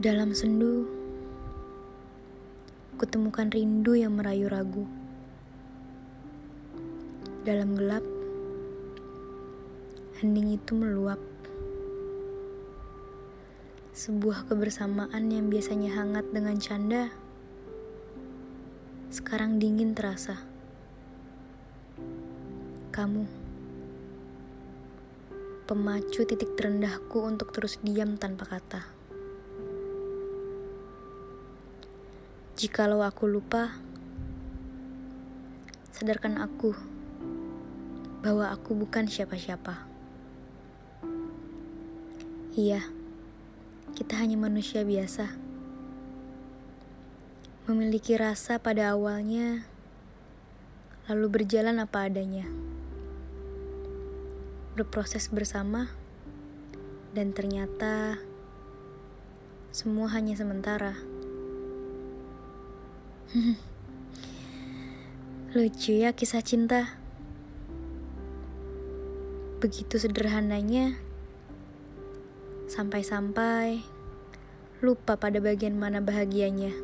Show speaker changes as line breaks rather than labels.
Dalam sendu, kutemukan rindu yang merayu ragu. Dalam gelap, hening itu meluap. Sebuah kebersamaan yang biasanya hangat dengan canda, sekarang dingin terasa. Kamu, pemacu titik terendahku untuk terus diam tanpa kata. Jikalau aku lupa, sadarkan aku bahwa aku bukan siapa-siapa. Iya, kita hanya manusia biasa. Memiliki rasa pada awalnya, lalu berjalan apa adanya. Berproses bersama, dan ternyata semua hanya sementara. Lucu ya kisah cinta. Begitu sederhananya, sampai-sampai lupa pada bagian mana bahagianya.